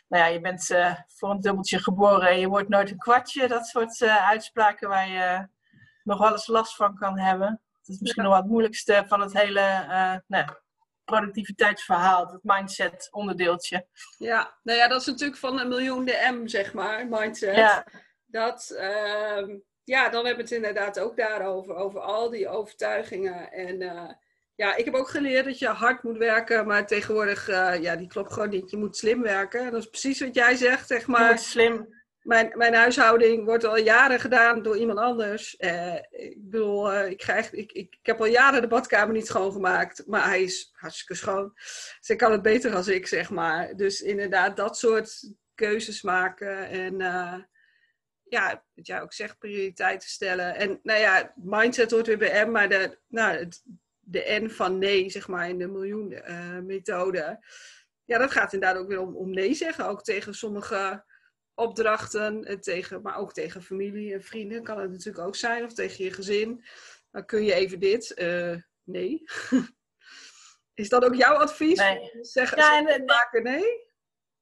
nou ja, je bent voor een dubbeltje geboren en je wordt nooit een kwartje. Dat soort uitspraken waar je nog wel eens last van kan hebben. Dat is misschien nog wel het moeilijkste van het hele nou, productiviteitsverhaal. Het mindset onderdeeltje. Ja, nou ja, dat is natuurlijk van een miljoen de M, zeg maar, mindset. Ja. Dat ehm, ja, dan hebben we het inderdaad ook daarover, over al die overtuigingen. En uh, Ja, ik heb ook geleerd dat je hard moet werken, maar tegenwoordig, uh, ja, die klopt gewoon niet. Je moet slim werken. En dat is precies wat jij zegt, zeg maar. Je moet slim. Mijn, mijn huishouding wordt al jaren gedaan door iemand anders. Uh, ik bedoel, ik, krijg, ik, ik, ik, heb al jaren de badkamer niet schoongemaakt, maar hij is hartstikke schoon. Dus ik kan het beter als ik, zeg maar. Dus inderdaad, dat soort keuzes maken en ja, wat jij ook zegt, prioriteiten stellen. En nou ja, mindset hoort weer bij M, maar de, nou, het, de N van nee, zeg maar, in de miljoen uh, methode. Ja, dat gaat inderdaad ook weer om, om nee zeggen. Ook tegen sommige opdrachten, eh, tegen, maar ook tegen familie en vrienden kan het natuurlijk ook zijn. Of tegen je gezin. Dan kun je even dit. Uh, nee. Is dat ook jouw advies? Nee. Zeggen, ja, en, maken nee?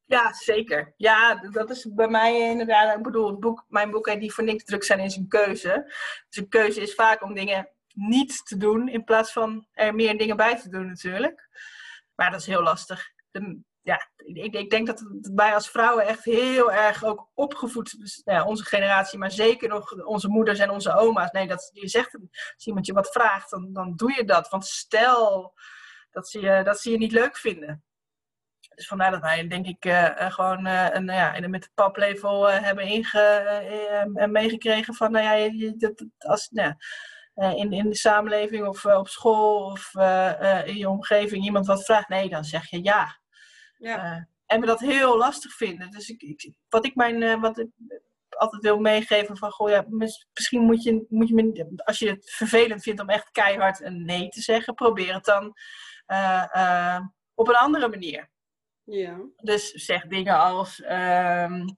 Ja, zeker. Ja, dat is bij mij inderdaad. Ik bedoel, het boek, mijn boek die voor niks druk zijn is een keuze. Dus een keuze is vaak om dingen niet te doen in plaats van er meer dingen bij te doen natuurlijk. Maar dat is heel lastig. De, ja, ik, ik, denk dat wij als vrouwen echt heel erg ook opgevoed, dus, nou onze generatie, maar zeker nog onze moeders en onze oma's. Nee, dat, je zegt, als iemand je wat vraagt, dan, dan doe je dat. Want stel dat ze, je, dat ze je niet leuk vinden. Dus vandaar dat wij, denk ik, uh, gewoon uh, een, ja, met de paplepel uh, hebben inge, meegekregen van, nou ja, je, dat, als, nou, in, in de samenleving of op school of in je omgeving iemand wat vraagt, nee, dan zeg je ja. ja. en we dat heel lastig vinden. Dus ik, ik wat ik mijn, wat ik altijd wil meegeven van, goh, ja, misschien moet je, moet je, als je het vervelend vindt om echt keihard een nee te zeggen, probeer het dan op een andere manier. Ja. Dus zeg dingen als, um,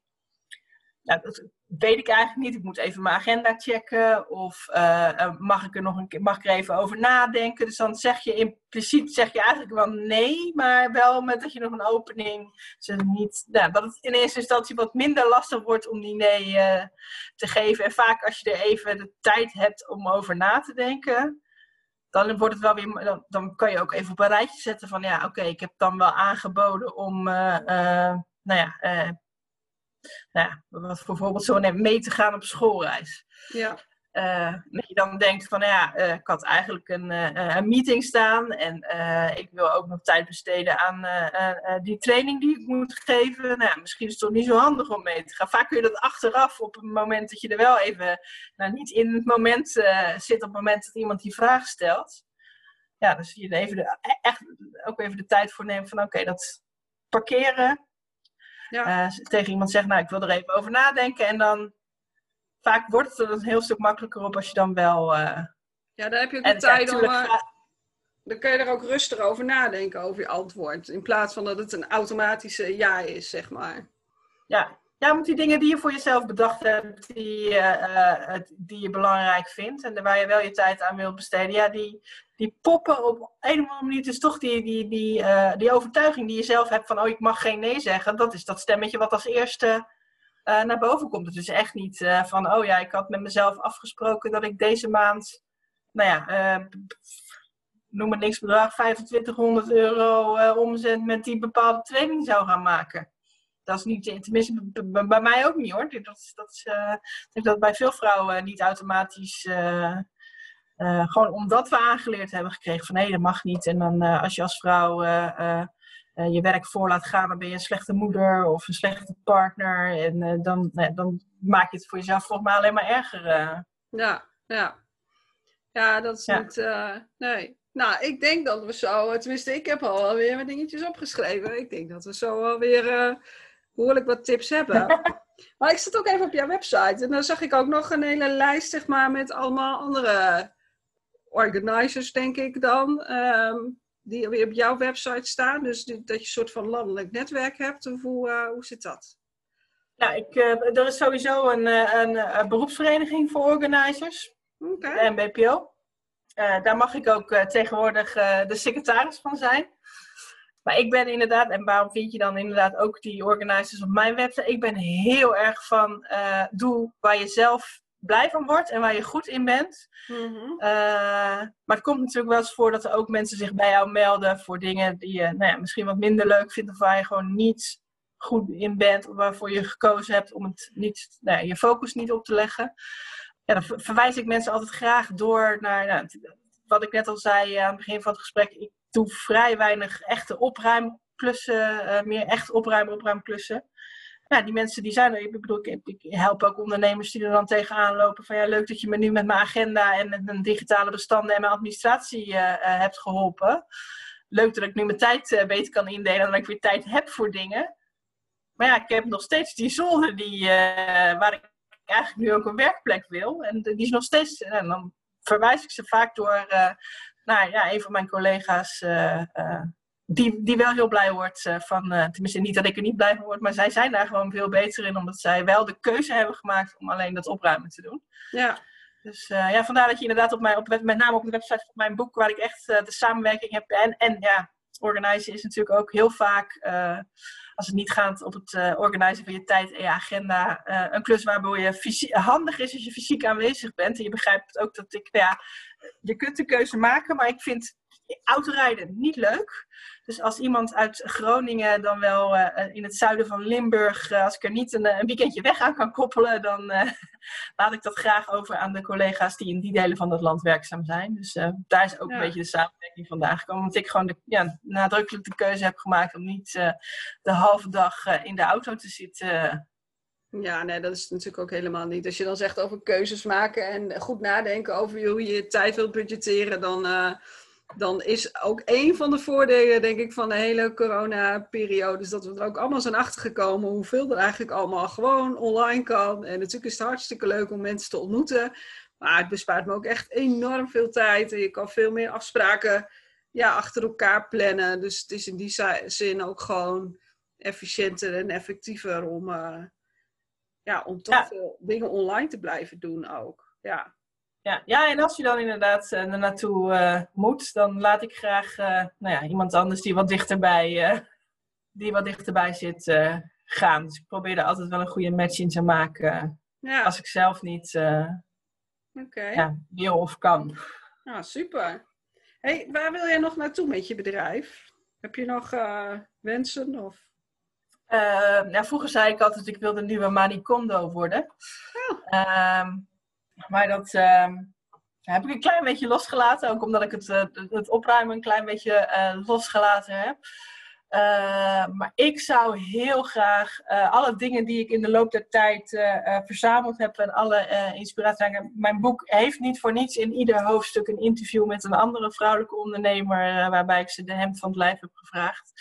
nou, dat weet ik eigenlijk niet, ik moet even mijn agenda checken. Of uh, mag, ik er nog een mag ik er even over nadenken? Dus dan zeg je impliciet zeg je eigenlijk wel nee, maar wel met dat je nog een opening. Dus niet, nou, dat het in eerste instantie wat minder lastig wordt om die nee uh, te geven. En vaak als je er even de tijd hebt om over na te denken dan wordt het wel weer, dan, dan kan je ook even op een rijtje zetten van ja, oké, ik heb dan wel aangeboden om, uh, uh, nou ja, uh, nou ja, wat bijvoorbeeld zo mee te gaan op schoolreis. Ja. Uh, dat je dan denkt van ja, uh, ik had eigenlijk een, uh, een meeting staan en ik wil ook nog tijd besteden aan die training die ik moet geven. Nou, misschien is het toch niet zo handig om mee te gaan. Vaak kun je dat achteraf op het moment dat je er wel even, nou niet in het moment zit, op het moment dat iemand die vraag stelt. Ja, dus je even de, e-, echt ook even de tijd voor neemt van oké, dat parkeren. Ja. tegen iemand zeggen, nou ik wil er even over nadenken en dan vaak wordt het er een heel stuk makkelijker op als je dan wel. Uh, ja, dan heb je ook de tijd om. Uh, dan kun je er ook rustig over nadenken, over je antwoord. In plaats van dat het een automatische ja is, zeg maar. Ja, ja want die dingen die je voor jezelf bedacht hebt, die, uh, die je belangrijk vindt en waar je wel je tijd aan wilt besteden, ja, die, die poppen op een of andere manier. Dus toch die, die, die, die overtuiging die je zelf hebt van, oh, ik mag geen nee zeggen. Dat is dat stemmetje wat als eerste uh, naar boven komt. Het is echt niet uh, van, oh ja, ik had met mezelf afgesproken dat ik deze maand, nou ja, uh, noem het niks bedrag, 2500 euro omzet met die bepaalde training zou gaan maken. Dat is niet, tenminste bij mij ook niet hoor. Dat, is, dat is, denk dat bij veel vrouwen niet automatisch gewoon omdat we aangeleerd hebben gekregen van nee, dat mag niet. En dan als je als vrouw uh, je werk voor laat gaan, dan ben je een slechte moeder of een slechte partner. En uh, dan, uh, dan maak je het voor jezelf volgens mij alleen maar erger. Ja, ja. Ja, dat is ja. niet. nee. Nou, ik denk dat we zo, tenminste, ik heb al weer wat dingetjes opgeschreven. Ik denk dat we zo alweer behoorlijk wat tips hebben. maar ik zat ook even op jouw website en dan zag ik ook nog een hele lijst, zeg maar, met allemaal andere organizers, denk ik dan. Um, die weer op jouw website staan. Dus dat je een soort van landelijk netwerk hebt. Of hoe, uh, hoe zit dat? Ja, ik, uh, er is sowieso een, eh, een, een, beroepsvereniging voor organizers. Okay. De MBPO. daar mag ik ook tegenwoordig de secretaris van zijn. Maar ik ben inderdaad, en waarom vind je dan inderdaad ook die organizers op mijn website? Ik ben heel erg van doe waar je zelf blij van wordt en waar je goed in bent. Mm maar het komt natuurlijk wel eens voor dat er ook mensen zich bij jou melden voor dingen die je nou ja, misschien wat minder leuk vindt of waar je gewoon niet goed in bent of waarvoor je gekozen hebt om het niet, nou ja, je focus niet op te leggen. Ja, dan verwijs ik mensen altijd graag door naar. Nou, wat ik net al zei aan het begin van het gesprek, ik doe vrij weinig echte opruimklussen, meer echt opruimen, opruimklussen. Ja, die mensen die zijn er. Ik bedoel, ik, help ook ondernemers die er dan tegenaan lopen. Van ja, leuk dat je me nu met mijn agenda en met mijn digitale bestanden en mijn administratie hebt geholpen. Leuk dat ik nu mijn tijd beter kan indelen en dat ik weer tijd heb voor dingen. Maar ja, ik heb nog steeds die zolder die, waar ik eigenlijk nu ook een werkplek wil. En die is nog steeds, en dan verwijs ik ze vaak door naar ja, een van mijn collega's. Uh, uh, die, die wel heel blij wordt van, tenminste niet dat ik er niet blij van word, maar zij zijn daar gewoon veel beter in, omdat zij wel de keuze hebben gemaakt om alleen dat opruimen te doen. Ja. Dus ja, vandaar dat je inderdaad op mijn, op, met name op de website van mijn boek, waar ik echt de samenwerking heb. En, en ja, organiseren is natuurlijk ook heel vaak als het niet gaat op het uh, organiseren van je tijd en je agenda, uh, een klus waarbij je handig is als je fysiek aanwezig bent. En je begrijpt ook dat ik, nou ja, je kunt de keuze maken, maar ik vind autorijden niet leuk. Dus als iemand uit Groningen dan wel uh, in het zuiden van Limburg, uh, als ik er niet een, een, weekendje weg aan kan koppelen, dan uh, laat ik dat graag over aan de collega's die in die delen van het land werkzaam zijn. Dus daar is ook ja. een beetje de samenwerking vandaan gekomen. Omdat ik gewoon de, ja, nadrukkelijk de keuze heb gemaakt om niet de halve dag in de auto te zitten. Ja, nee, dat is natuurlijk ook helemaal niet. Als je dan zegt over keuzes maken en goed nadenken over hoe je je tijd wilt budgetteren, dan dan is ook een van de voordelen, denk ik, van de hele corona-periode, is dat we er ook allemaal zijn achtergekomen hoeveel er eigenlijk allemaal gewoon online kan. En natuurlijk is het hartstikke leuk om mensen te ontmoeten, maar het bespaart me ook echt enorm veel tijd. En je kan veel meer afspraken ja, achter elkaar plannen. Dus het is in die zin ook gewoon efficiënter en effectiever om, uh, ja, om toch ja. veel dingen online te blijven doen ook. Ja. Ja, ja, en als je dan inderdaad uh, er naartoe uh, moet, dan laat ik graag uh, nou ja, iemand anders die wat dichterbij, die wat dichterbij zit gaan. Dus ik probeer er altijd wel een goede match in te maken. Ja. Als ik zelf niet okay. ja, wil of kan. Nou, super. Hey, waar wil jij nog naartoe met je bedrijf? Heb je nog wensen? Of? ja, vroeger zei ik altijd, ik wilde nieuwe Manicondo worden. Oh. Ehm, maar dat uh, heb ik een klein beetje losgelaten. Ook omdat ik het, uh, het opruimen een klein beetje uh, losgelaten heb. Uh, maar ik zou heel graag alle dingen die ik in de loop der tijd verzameld heb en alle inspiratie. Mijn boek heeft niet voor niets in ieder hoofdstuk een interview met een andere vrouwelijke ondernemer, waarbij ik ze de hemd van het lijf heb gevraagd.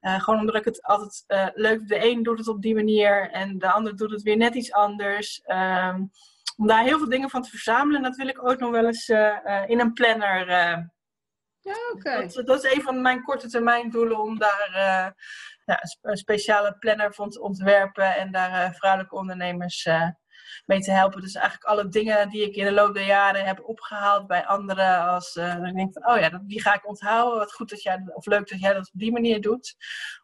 gewoon omdat ik het altijd leuk De een doet het op die manier en de ander doet het weer net iets anders. Uh, om daar heel veel dingen van te verzamelen. Dat wil ik ook nog wel eens uh, in een planner. Uh, ja, oké. Dat, dat, is een van mijn korte termijn doelen om daar ja, een speciale planner van te ontwerpen en daar vrouwelijke ondernemers mee te helpen. Dus eigenlijk alle dingen die ik in de loop der jaren heb opgehaald bij anderen. Als ik denk van, oh ja, die ga ik onthouden. Wat goed dat jij, of leuk dat jij dat op die manier doet.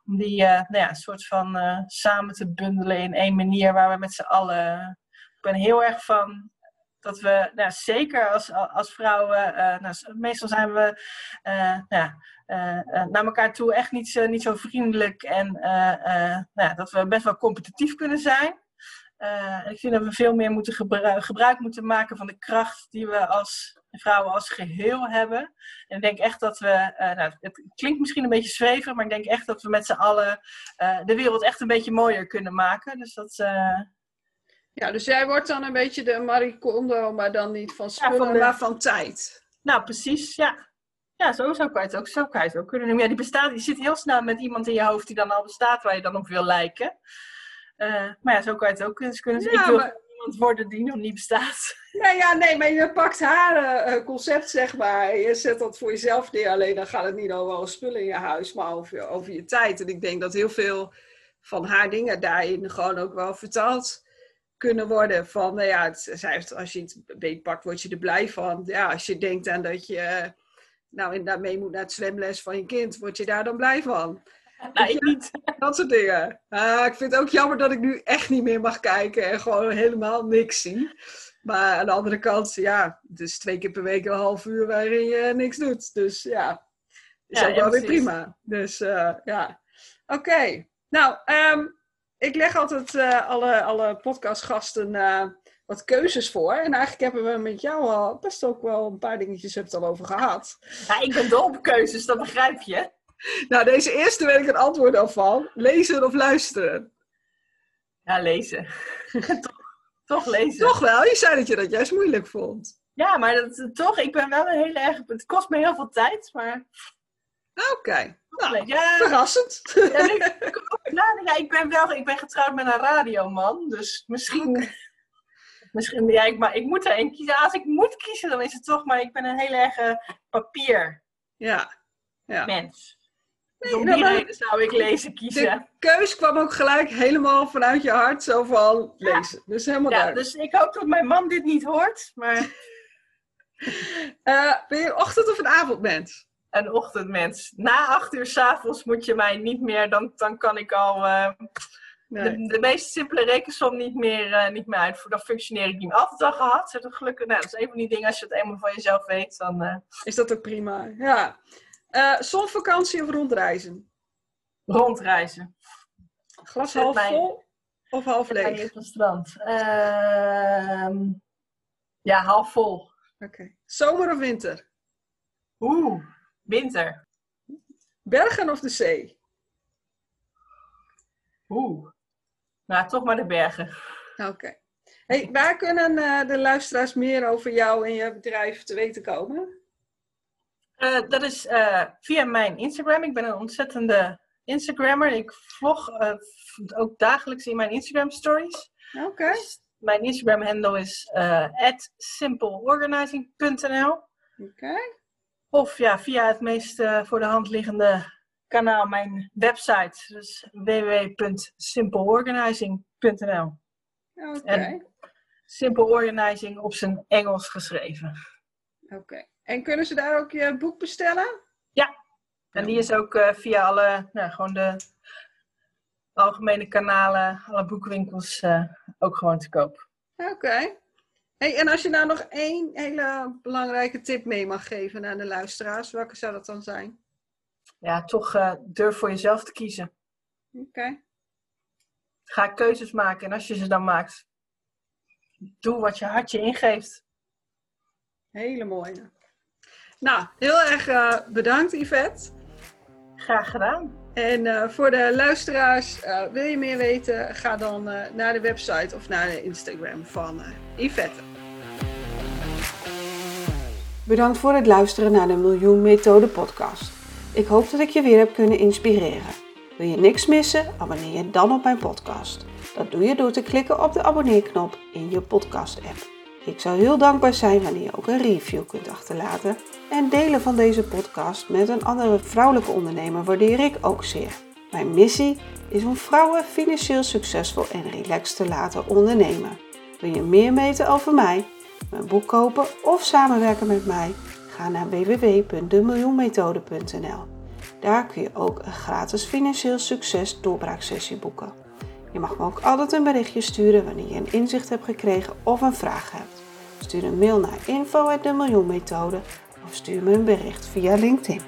Om die nou ja, een soort van samen te bundelen in één manier waar we met z'n allen ben heel erg van dat we, nou, zeker als, als vrouwen, uh, nou, meestal zijn we uh, ja, uh, naar elkaar toe echt niet, zo, niet zo vriendelijk en nou, dat we best wel competitief kunnen zijn. ik vind dat we veel meer moeten gebruik, gebruik moeten maken van de kracht die we als vrouwen als geheel hebben. En ik denk echt dat we, nou, het klinkt misschien een beetje zweven, maar ik denk echt dat we met z'n allen de wereld echt een beetje mooier kunnen maken. Dus dat, ja, dus jij wordt dan een beetje de Marie Kondo, maar dan niet van spullen, maar van tijd. Nou, precies, ja. Ja, zo zou kan je het ook, zo kan je het ook kunnen noemen. Ja, die, bestaat, die zit heel snel met iemand in je hoofd die dan al bestaat, waar je dan op wil lijken. Uh, maar ja, zo kan je het ook kunnen zeggen. Ja, ik wil maar... iemand worden die nog niet bestaat. Nee, ja, nee, maar je pakt haar uh, concept, zeg maar. Je zet dat voor jezelf neer. Alleen dan gaat het niet over spullen in je huis, maar over, over je tijd. En ik denk dat heel veel van haar dingen daarin gewoon ook wel vertaald kunnen worden. Van, nou ja, het, als je het beetpakt, word je er blij van. Ja, als je denkt aan dat je nou inderdaad mee moet naar het zwemles van je kind, word je daar dan blij van. Nou, niet. Dat soort dingen. Uh, ik vind het ook jammer dat ik nu echt niet meer mag kijken en gewoon helemaal niks zie. Maar aan de andere kant, ja, dus twee keer per week een half uur waarin je niks doet. Dus ja, is ja, ook wel weer prima. Dus uh, ja, oké. Nou, um, ik leg altijd uh, alle, alle podcastgasten uh, wat keuzes voor. En eigenlijk hebben we met jou al best ook wel een paar dingetjes het al over gehad. Ja, ik ben dol op keuzes, dat begrijp je. Nou, deze eerste weet ik het antwoord al van. Lezen of luisteren? Ja, lezen. toch, toch lezen. Toch wel? Je zei dat je dat juist moeilijk vond. Ja, maar dat, toch, ik ben wel een hele erg... Het kost me heel veel tijd, maar... Oké. Nou, ja, verrassend. Ja, ik ben wel ik ben getrouwd met een radioman, dus misschien... Misschien, ja, ik, maar ik moet er een kiezen. Als ik moet kiezen, dan is het toch, maar ik ben een heel erg papier ja. Ja. mens. Nee, Om die reden zou ik lezen kiezen. De keus kwam ook gelijk helemaal vanuit je hart, zo van lezen. Dus helemaal ja, Dus ik hoop dat mijn man dit niet hoort, maar... uh, ben je een ochtend- of een avondmens? Een ochtendmens. Na acht uur s'avonds moet je mij niet meer, dan, dan kan ik al... Uh, de, de, meest simpele rekensom niet meer, uh, niet meer uitvoeren. Dan functioneer ik niet meer. Altijd al gehad. Dat, gelukkig, nou, dat is een van die dingen. Als je het eenmaal van jezelf weet, dan... Uh... Is dat ook prima. Ja. Zonvakantie of rondreizen? Rondreizen. Glas half mij, vol of half leeg? op het strand. Ehm, ja, half vol. Oké. Okay. Zomer of winter? Oeh, winter. Bergen of de zee? Oeh. Nou, toch maar de bergen. Oké. Hey, waar kunnen uh, de luisteraars meer over jou en je bedrijf te weten komen? Uh, dat is uh, via mijn Instagram. Ik ben een ontzettende Instagrammer. Ik vlog ook dagelijks in mijn Instagram stories. Oké. Dus mijn Instagram handle is simpleorganizing.nl. Oké. Of ja, via het meest voor de hand liggende kanaal mijn website. Dus www.simpleorganizing.nl. Oké. Okay. Simple Organizing op zijn Engels geschreven. Oké. En kunnen ze daar ook je boek bestellen? Ja. En die is ook uh, via alle, nou, gewoon de algemene kanalen, alle boekwinkels uh, ook gewoon te koop. Oké. Hey, en als je nou nog één hele belangrijke tip mee mag geven aan de luisteraars, welke zou dat dan zijn? ja, toch uh, durf voor jezelf te kiezen. Oké. Ga keuzes maken en als je ze dan maakt, doe wat je hartje ingeeft. Hele mooie. Nou, heel erg uh, bedankt Yvette. Graag gedaan. En uh, voor de luisteraars, wil je meer weten, ga dan naar de website of naar de Instagram van Yvette. Bedankt voor het luisteren naar de Miljoen Methode podcast. Ik hoop dat ik je weer heb kunnen inspireren. Wil je niks missen? Abonneer je dan op mijn podcast. Dat doe je door te klikken op de abonneerknop in je podcast-app. Ik zou heel dankbaar zijn wanneer je ook een review kunt achterlaten. En delen van deze podcast met een andere vrouwelijke ondernemer waardeer ik ook zeer. Mijn missie is om vrouwen financieel succesvol en relaxed te laten ondernemen. Wil je meer weten over mij, mijn boek kopen of samenwerken met mij? Ga naar www.demiljoenmethode.nl. Daar kun je ook een gratis financieel succes doorbraaksessie boeken. Je mag me ook altijd een berichtje sturen wanneer je een inzicht hebt gekregen of een vraag hebt. Stuur een mail naar info.demiljoenmethode of stuur me een bericht via LinkedIn.